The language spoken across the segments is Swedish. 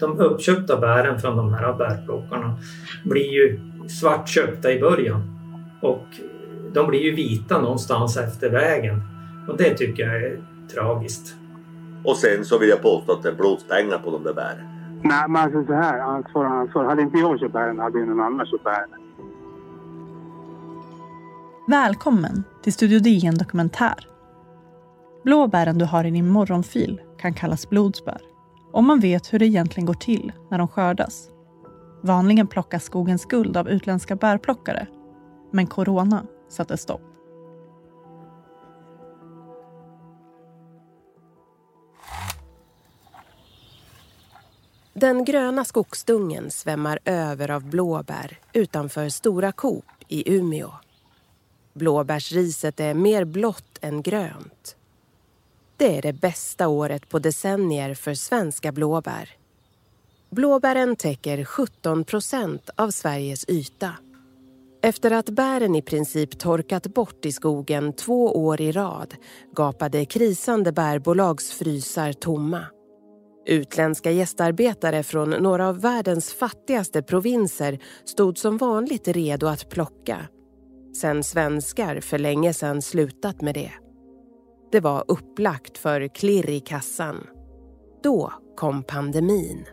de uppköpta bären från de här bärplockarna blir ju svartköpta i början och de blir ju vita någonstans efter vägen och det tycker jag är tragiskt. Och sen så vill jag påstå att det är blodspengar på de där bären. Nej, men alltså så här, ansvar och ansvar. Hade inte jag köpt bären hade ju någon annan köpt bären. Välkommen till Studio DN Dokumentär. Blåbären du har i din morgonfil kan kallas blodsbär om man vet hur det egentligen går till när de skördas. Vanligen plockas skogens guld av utländska bärplockare men corona satte stopp. Den gröna skogsdungen svämmar över av blåbär utanför Stora Coop i Umeå. Blåbärsriset är mer blått än grönt. Det är det bästa året på decennier för svenska blåbär. Blåbären täcker 17 procent av Sveriges yta. Efter att bären i princip torkat bort i skogen två år i rad gapade krisande bärbolags frysar tomma. Utländska gästarbetare från några av världens fattigaste provinser stod som vanligt redo att plocka. Sen svenskar för länge sedan slutat med det. Det var upplagt för klirr i kassan. Då kom pandemin.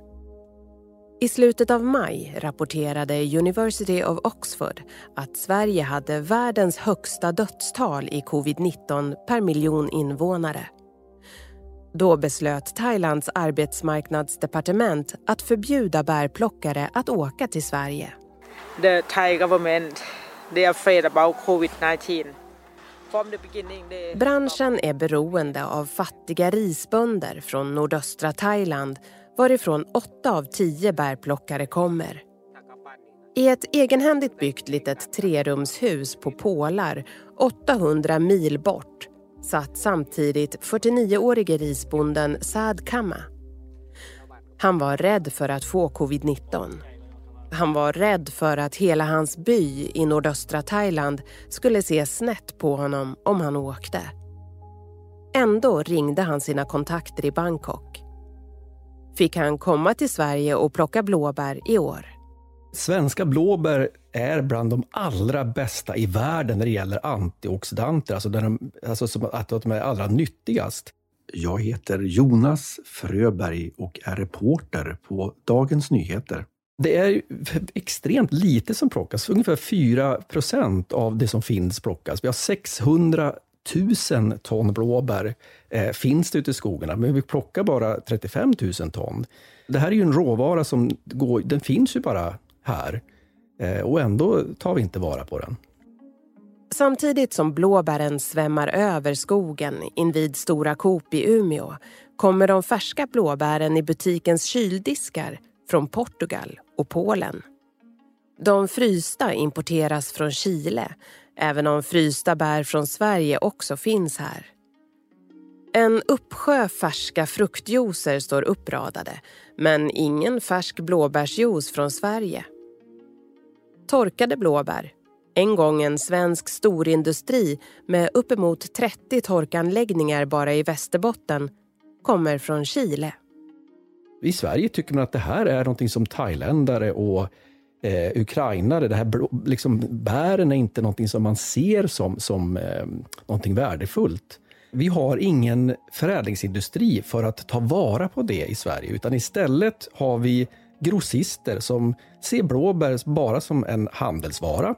I slutet av maj rapporterade University of Oxford att Sverige hade världens högsta dödstal i covid-19 per miljon invånare. Då beslöt Thailands arbetsmarknadsdepartement att förbjuda bärplockare att åka till Sverige. The Thai government they are afraid about covid-19. Branschen är beroende av fattiga risbönder från nordöstra Thailand varifrån åtta av tio bärplockare kommer. I ett egenhändigt byggt litet trerumshus på pålar 800 mil bort satt samtidigt 49-årige risbonden Saad Kama. Han var rädd för att få covid-19. Han var rädd för att hela hans by i nordöstra Thailand skulle se snett på honom om han åkte. Ändå ringde han sina kontakter i Bangkok. Fick han komma till Sverige och plocka blåbär i år. Svenska blåbär är bland de allra bästa i världen när det gäller antioxidanter, alltså, de, alltså att de är allra nyttigast. Jag heter Jonas Fröberg och är reporter på Dagens Nyheter. Det är extremt lite som plockas. Ungefär 4 procent av det som finns plockas. Vi har 600 000 ton blåbär eh, finns det ute i skogarna, men vi plockar bara 35 000 ton. Det här är ju en råvara som går, den finns ju bara här eh, och ändå tar vi inte vara på den. Samtidigt som blåbären svämmar över skogen invid Stora Coop i Umeå kommer de färska blåbären i butikens kyldiskar från Portugal och Polen. De frysta importeras från Chile, även om frysta bär från Sverige också finns här. En uppsjö färska fruktjuicer står uppradade, men ingen färsk blåbärsjuice från Sverige. Torkade blåbär, en gång en svensk storindustri med uppemot 30 torkanläggningar bara i Västerbotten, kommer från Chile. I Sverige tycker man att det här är någonting som thailändare och eh, ukrainare, det här liksom, bären är inte någonting som man ser som, som eh, någonting värdefullt. Vi har ingen förädlingsindustri för att ta vara på det i Sverige, utan istället har vi grossister som ser blåbär bara som en handelsvara.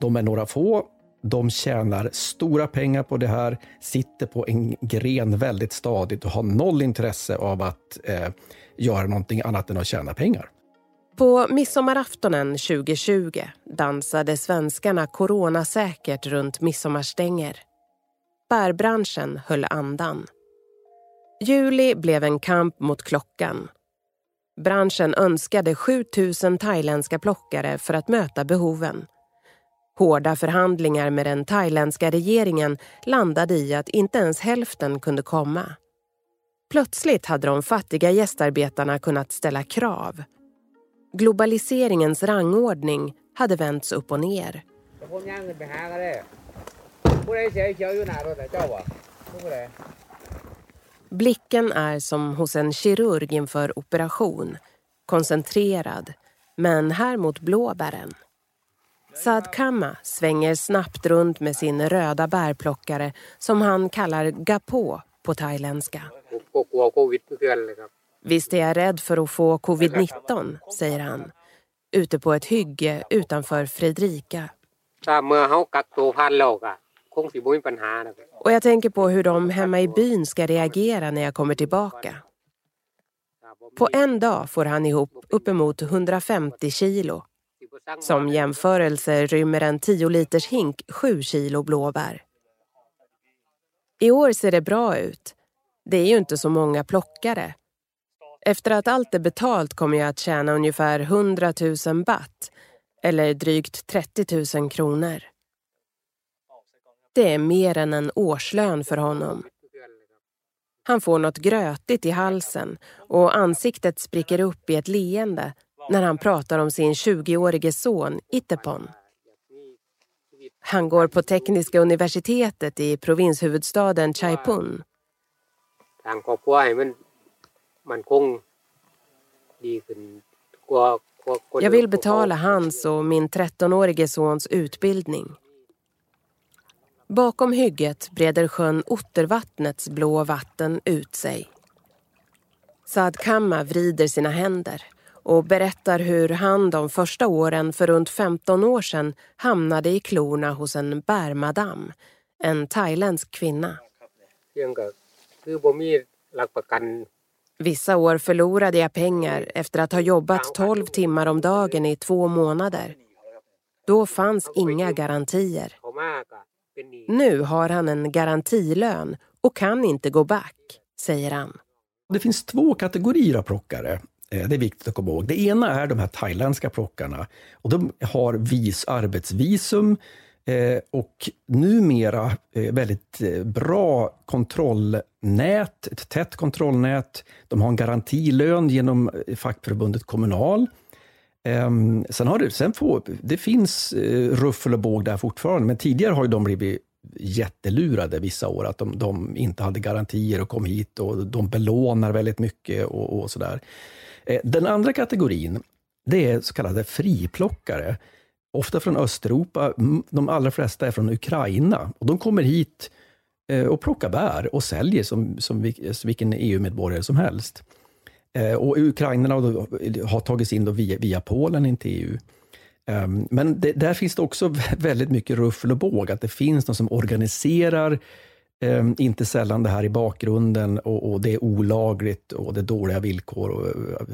De är några få, de tjänar stora pengar på det här, sitter på en gren väldigt stadigt och har noll intresse av att eh, göra någonting annat än att tjäna pengar. På midsommaraftonen 2020 dansade svenskarna coronasäkert runt midsommarstänger. Bärbranschen höll andan. Juli blev en kamp mot klockan. Branschen önskade 7 000 thailändska plockare för att möta behoven. Hårda förhandlingar med den thailändska regeringen landade i att inte ens hälften kunde komma. Plötsligt hade de fattiga gästarbetarna kunnat ställa krav. Globaliseringens rangordning hade vänts upp och ner. Blicken är som hos en kirurg inför operation. koncentrerad, men här mot blåbären. Saad Kama svänger snabbt runt med sin röda bärplockare som han kallar gapo på thailändska. Visst är jag rädd för att få covid-19, säger han. Ute på ett hygge utanför Fredrika. Och jag tänker på hur de hemma i byn ska reagera när jag kommer tillbaka. På en dag får han ihop uppemot 150 kilo. Som jämförelse rymmer en 10 liters hink 7 kilo blåbär. I år ser det bra ut. Det är ju inte så många plockare. Efter att allt är betalt kommer jag att tjäna ungefär 100 000 baht, eller drygt 30 000 kronor. Det är mer än en årslön för honom. Han får något grötigt i halsen och ansiktet spricker upp i ett leende när han pratar om sin 20-årige son Itepon. Han går på Tekniska universitetet i provinshuvudstaden Chaipun. Jag vill betala hans och min 13-årige sons utbildning. Bakom hygget breder sjön Ottervattnets blå vatten ut sig. Saad Kamma vrider sina händer och berättar hur han de första åren för runt 15 år sedan hamnade i klorna hos en bärmadam, en thailändsk kvinna. Vissa år förlorade jag pengar efter att ha jobbat 12 timmar om dagen i två månader. Då fanns inga garantier. Nu har han en garantilön och kan inte gå back, säger han. Det finns två kategorier av plockare. Det är viktigt att komma ihåg. Det ena är de här thailändska plockarna. Och de har vis arbetsvisum eh, och numera eh, väldigt eh, bra kontrollnät, ett tätt kontrollnät. De har en garantilön genom eh, fackförbundet Kommunal. Ehm, sen har det, sen får, det finns eh, ruffel och båg där fortfarande, men tidigare har de blivit jättelurade vissa år, att de, de, inte hade garantier och kom hit och de belånar väldigt mycket och, och sådär. Den andra kategorin, det är så kallade friplockare. Ofta från Östeuropa. De allra flesta är från Ukraina. Och de kommer hit eh, och plockar bär och säljer som, som vilken EU-medborgare som helst. Eh, och ukrainarna har tagits in via, via Polen in till EU. Ehm, men det, där finns det också väldigt mycket ruffel och båg, att det finns någon som organiserar Um, inte sällan det här i bakgrunden och, och, det är olagligt och det är dåliga villkor och,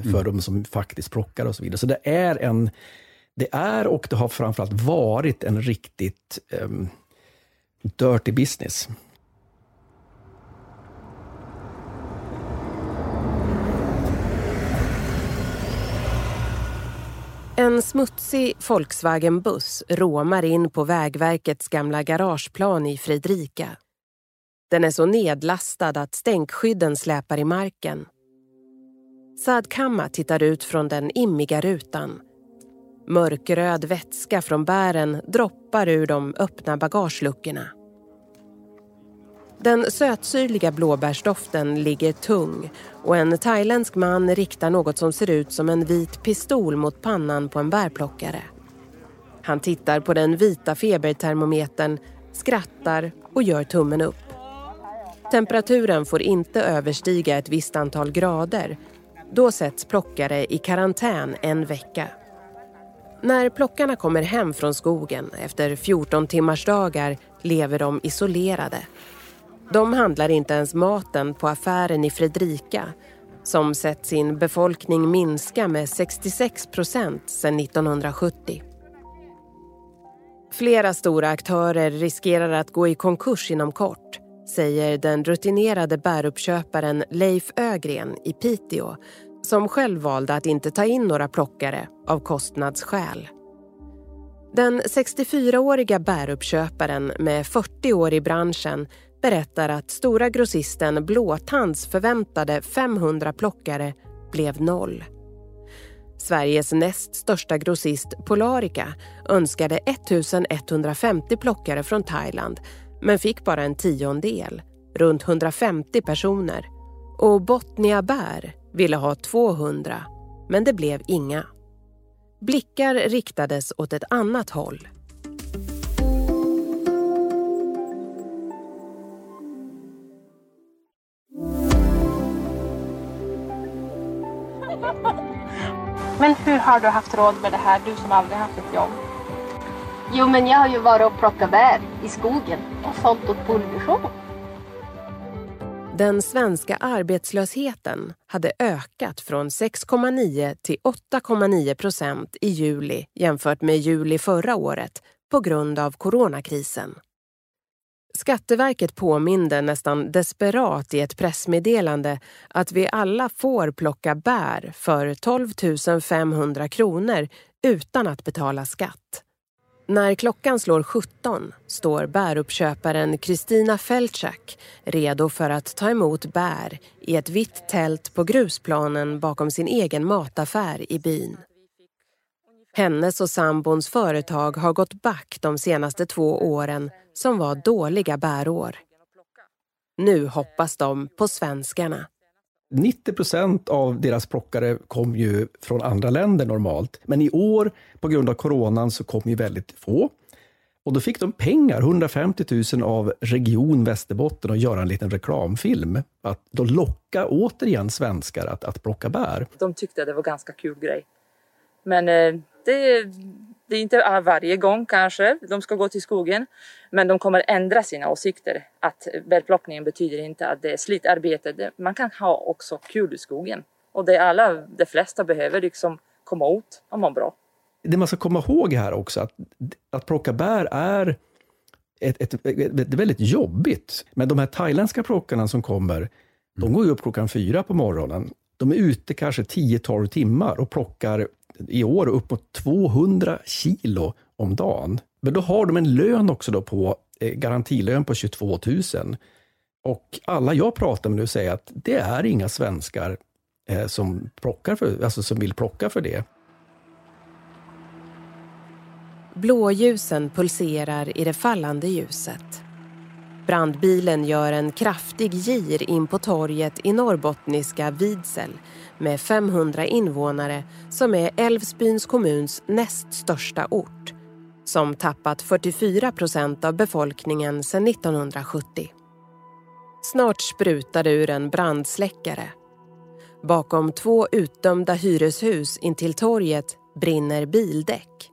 för mm. de som faktiskt plockar och så vidare. Så det är en det är och det har framförallt varit en riktigt um, dirty business. En smutsig Volkswagen-buss råmar in på Vägverkets gamla garageplan i Fredrika. Den är så nedlastad att stänkskydden släpar i marken. Saad Kamma tittar ut från den immiga rutan. Mörkröd vätska från bären droppar ur de öppna bagageluckorna. Den sötsyrliga blåbärsdoften ligger tung och en thailändsk man riktar något som ser ut som en vit pistol mot pannan på en bärplockare. Han tittar på den vita febertermometern, skrattar och gör tummen upp. Temperaturen får inte överstiga ett visst antal grader. Då sätts plockare i karantän en vecka. När plockarna kommer hem från skogen efter 14 timmars dagar lever de isolerade. De handlar inte ens maten på affären i Fredrika som sett sin befolkning minska med 66 procent sedan 1970. Flera stora aktörer riskerar att gå i konkurs inom kort säger den rutinerade bäruppköparen Leif Ögren i Piteå som själv valde att inte ta in några plockare av kostnadsskäl. Den 64-åriga bäruppköparen med 40 år i branschen berättar att stora grossisten Blåtands förväntade 500 plockare blev noll. Sveriges näst största grossist Polarica önskade 1150 plockare från Thailand men fick bara en tiondel, runt 150 personer. Och Botnia Bär ville ha 200, Men det blev inga. Blickar riktades åt ett annat håll. Men hur har du haft råd med det här, du som aldrig haft ett jobb? Jo, men jag har ju varit och plockat bär i skogen och sålt åt Bullbysjön. Den svenska arbetslösheten hade ökat från 6,9 till 8,9 procent i juli jämfört med juli förra året på grund av coronakrisen. Skatteverket påminde nästan desperat i ett pressmeddelande att vi alla får plocka bär för 12 500 kronor utan att betala skatt. När klockan slår 17 står bäruppköparen Kristina Feldczak redo för att ta emot bär i ett vitt tält på grusplanen bakom sin egen mataffär i byn. Hennes och sambons företag har gått back de senaste två åren som var dåliga bärår. Nu hoppas de på svenskarna. 90 procent av deras plockare kom ju från andra länder normalt. Men i år, på grund av coronan, så kom ju väldigt få. Och då fick de pengar, 150 000 av Region Västerbotten, att göra en liten reklamfilm. Att då locka återigen svenskar att, att plocka bär. De tyckte det var ganska kul grej. Men eh, det, det är inte varje gång kanske de ska gå till skogen. Men de kommer ändra sina åsikter. Att bärplockningen betyder inte att det är slitarbete. Man kan ha också kul i skogen. Och det alla, de flesta behöver liksom komma ut och må bra. Det man ska komma ihåg här också, att, att plocka bär är ett, ett, ett, ett väldigt jobbigt. Men de här thailändska plockarna som kommer, de går ju upp klockan fyra på morgonen. De är ute kanske 10-12 timmar och plockar i år upp mot 200 kilo om dagen. Men då har de en lön också då på eh, garantilön på 22 000. Och alla jag pratar med nu säger att det är inga svenskar eh, som, plockar för, alltså som vill plocka för det. Blåljusen pulserar i det fallande ljuset. Brandbilen gör en kraftig gir in på torget i norrbottniska Vidsel med 500 invånare som är Älvsbyns kommuns näst största ort som tappat 44 procent av befolkningen sedan 1970. Snart sprutar det ur en brandsläckare. Bakom två utdömda hyreshus intill torget brinner bildäck.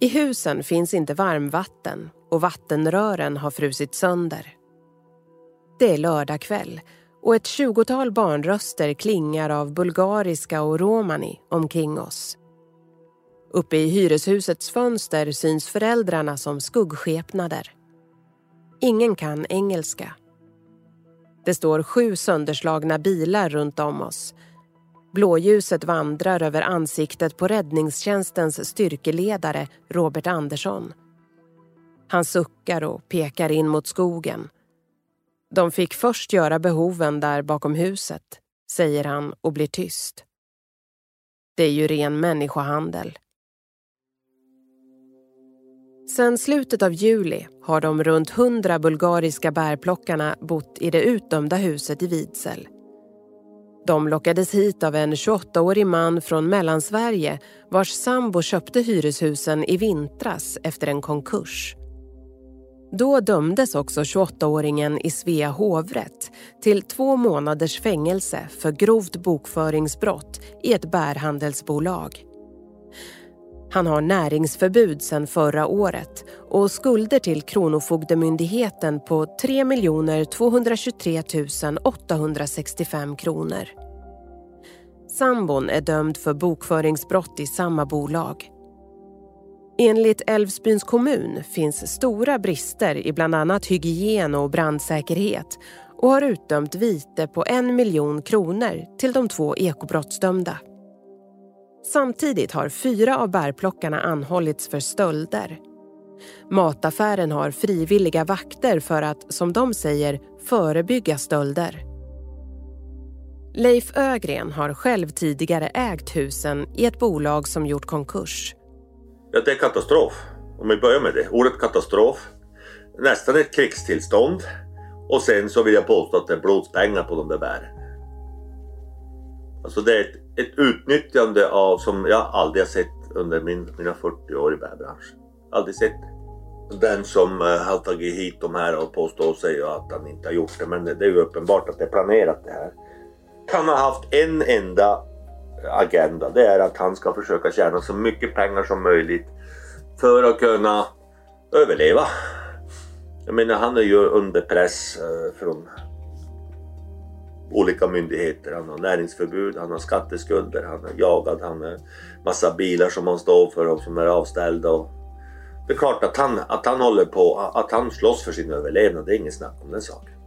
I husen finns inte varmvatten och vattenrören har frusit sönder. Det är lördag kväll och ett tjugotal barnröster klingar av bulgariska och romani omkring oss. Uppe i hyreshusets fönster syns föräldrarna som skuggskepnader. Ingen kan engelska. Det står sju sönderslagna bilar runt om oss. Blåljuset vandrar över ansiktet på räddningstjänstens styrkeledare Robert Andersson. Han suckar och pekar in mot skogen. De fick först göra behoven där bakom huset, säger han och blir tyst. Det är ju ren människohandel. Sedan slutet av juli har de runt hundra bulgariska bärplockarna bott i det utdömda huset i Vidsel. De lockades hit av en 28-årig man från Mellansverige vars sambo köpte hyreshusen i vintras efter en konkurs. Då dömdes också 28-åringen i Svea hovrätt till två månaders fängelse för grovt bokföringsbrott i ett bärhandelsbolag. Han har näringsförbud sedan förra året och skulder till Kronofogdemyndigheten på 3 223 865 kronor. Sambon är dömd för bokföringsbrott i samma bolag. Enligt Älvsbyns kommun finns stora brister i bland annat hygien och brandsäkerhet och har utdömt vite på en miljon kronor till de två ekobrottsdömda. Samtidigt har fyra av bärplockarna anhållits för stölder. Mataffären har frivilliga vakter för att, som de säger, förebygga stölder. Leif Ögren har själv tidigare ägt husen i ett bolag som gjort konkurs. Ja, det är katastrof. Om vi börjar med det. Ordet katastrof. Nästan ett krigstillstånd. Och sen så vill jag påstå att det är blodspengar på de där bären. Alltså det är ett ett utnyttjande av som jag aldrig har sett under min, mina 40 år i bärbranschen. Aldrig sett det. Den som uh, har tagit hit de här och påstår sig att han inte har gjort det men det, det är ju uppenbart att det är planerat det här. Han har haft en enda agenda. Det är att han ska försöka tjäna så mycket pengar som möjligt för att kunna överleva. Jag menar han är ju under press eh, från olika myndigheter. Han har näringsförbud, han har skatteskulder, han är jagad, han har massa bilar som han står för och som är avställda. Och det är klart att han, att han håller på, att han slåss för sin överlevnad, det är inget snack om den saken.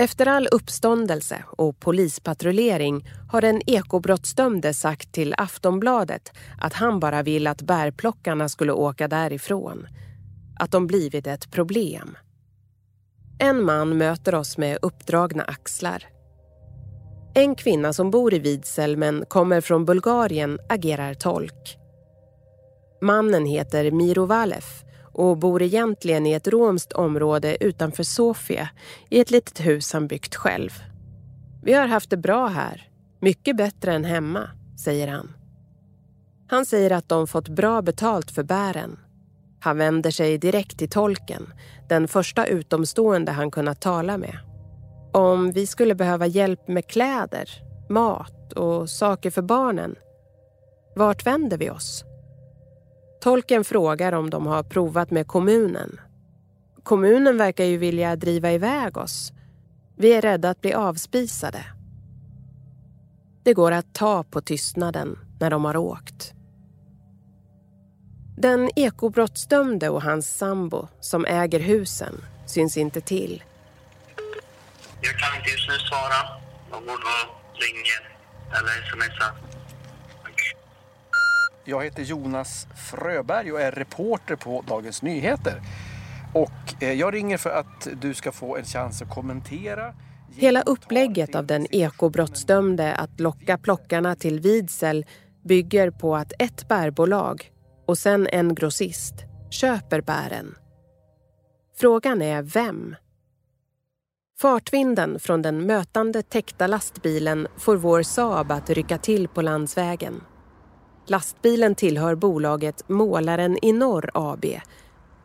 Efter all uppståndelse och polispatrullering har den ekobrottsdömde sagt till Aftonbladet att han bara vill att bärplockarna skulle åka därifrån. Att de blivit ett problem. En man möter oss med uppdragna axlar. En kvinna som bor i Vidsel men kommer från Bulgarien agerar tolk. Mannen heter Miro Valef och bor egentligen i ett romskt område utanför Sofia i ett litet hus han byggt själv. Vi har haft det bra här, mycket bättre än hemma, säger han. Han säger att de fått bra betalt för bären. Han vänder sig direkt till tolken, den första utomstående han kunnat tala med. Om vi skulle behöva hjälp med kläder, mat och saker för barnen, vart vänder vi oss? Tolken frågar om de har provat med kommunen. Kommunen verkar ju vilja driva iväg oss. Vi är rädda att bli avspisade. Det går att ta på tystnaden när de har åkt. Den ekobrottsdömde och hans sambo som äger husen syns inte till. Jag kan inte just nu svara. De borde ringa eller smsa. Jag heter Jonas Fröberg och är reporter på Dagens Nyheter. Och eh, jag ringer för att du ska få en chans att kommentera. Hela upplägget av den ekobrottsdömde att locka plockarna till Vidsel bygger på att ett bärbolag och sen en grossist köper bären. Frågan är vem? Fartvinden från den mötande täckta lastbilen får vår Saab att rycka till på landsvägen. Lastbilen tillhör bolaget Målaren i Norr AB,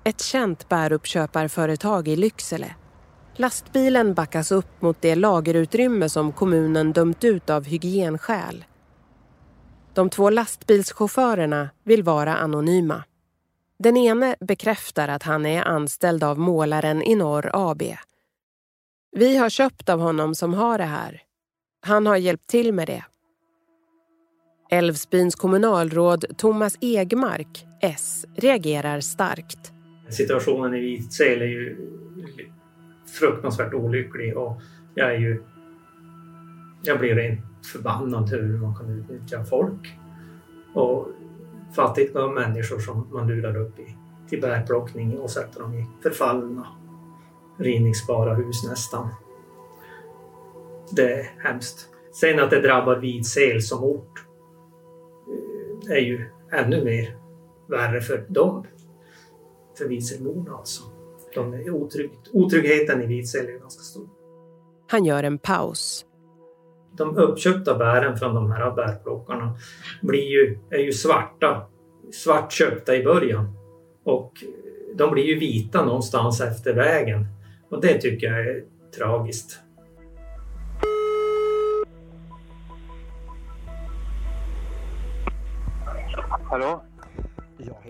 ett känt bäruppköparföretag i Lycksele. Lastbilen backas upp mot det lagerutrymme som kommunen dömt ut av hygienskäl. De två lastbilschaufförerna vill vara anonyma. Den ene bekräftar att han är anställd av Målaren i Norr AB. Vi har köpt av honom som har det här. Han har hjälpt till med det. Älvsbyns kommunalråd Thomas Egmark, S, reagerar starkt. Situationen i Vidsel är ju fruktansvärt olycklig och jag är ju... Jag blir rent förbannad hur man kan utnyttja folk och fattiga människor som man lurar upp i, till bärplockning och sätter dem i förfallna, rivningsbara hus nästan. Det är hemskt. Sen att det drabbar Vidsel som ort är ju ännu mer värre för dem. För Vidselborna alltså. De är otrygg, otryggheten i Vidsel är ganska stor. Han gör en paus. De uppköpta bären från de här bärplockarna blir ju, är ju svarta, svartköpta i början. Och de blir ju vita någonstans efter vägen. Och det tycker jag är tragiskt.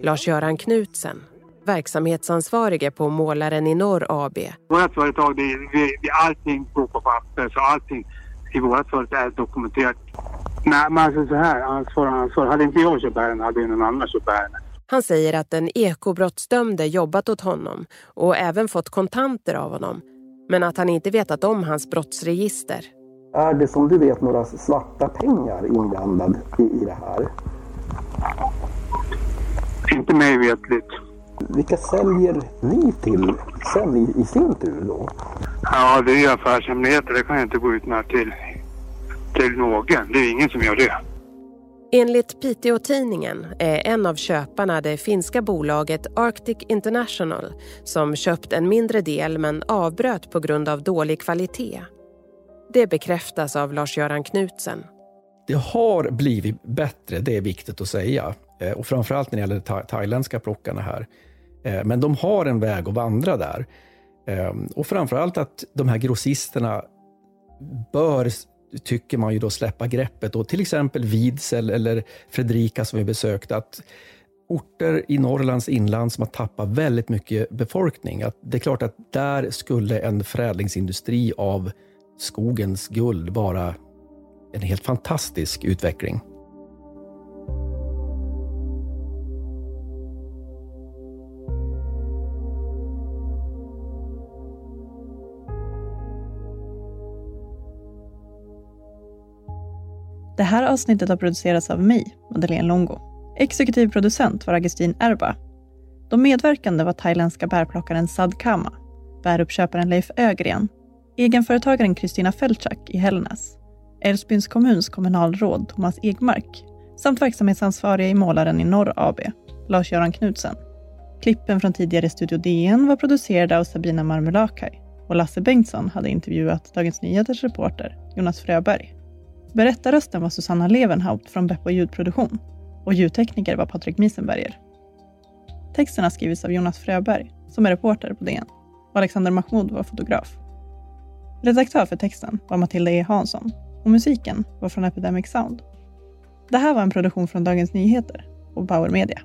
Lars-Göran Knutsen, verksamhetsansvarige på Målaren i Norr AB. Vårt företag, det, vi, vi, allting går på papper så allting i vårt företag är dokumenterat. Nej, men alltså så här, ansvar ansvar. Hade inte jag köpt bären hade någon annan köpt bären. Han säger att den ekobrottsdömde jobbat åt honom och även fått kontanter av honom. Men att han inte vetat om hans brottsregister. Är det som du vet några svarta pengar inblandade i, i det här? Inte mig vetligt. Vilka säljer ni till sen i, i sin tur då? Ja, det är ju affärshemligheter. Det kan jag inte gå ut med till, till någon. Det är ingen som gör det. Enligt Piteå-tidningen är en av köparna det finska bolaget Arctic International som köpt en mindre del men avbröt på grund av dålig kvalitet. Det bekräftas av Lars-Göran Knutsen. Det har blivit bättre, det är viktigt att säga. Eh, och framförallt när det gäller de thailändska plockarna här. Eh, men de har en väg att vandra där. Ehm, och framförallt att de här grossisterna bör, tycker man ju då, släppa greppet. Och till exempel Vidsel eller Fredrika som vi besökte, att orter i Norrlands inland som har tappat väldigt mycket befolkning, att det är klart att där skulle en förädlingsindustri av skogens guld vara en helt fantastisk utveckling. Här avsnittet har producerats av mig, Madeleine Longo. Exekutiv producent var Augustin Erba. De medverkande var thailändska bärplockaren Sad Kama, bäruppköparen Leif Ögren, egenföretagaren Kristina Felczak i Hällnäs, Älvsbyns kommuns kommunalråd Thomas Egmark samt verksamhetsansvariga i Målaren i Norr AB, Lars-Göran Knutsen. Klippen från tidigare Studio DN var producerade av Sabina Marmulakai och Lasse Bengtsson hade intervjuat Dagens Nyheters reporter Jonas Fröberg. Berättarrösten var Susanna Levenhaupt från Beppo ljudproduktion och ljudtekniker var Patrik Miesenberger. Texten har skrivits av Jonas Fröberg, som är reporter på DN, och Alexander Mahmoud var fotograf. Redaktör för texten var Matilda E Hansson och musiken var från Epidemic Sound. Det här var en produktion från Dagens Nyheter och Bauer Media.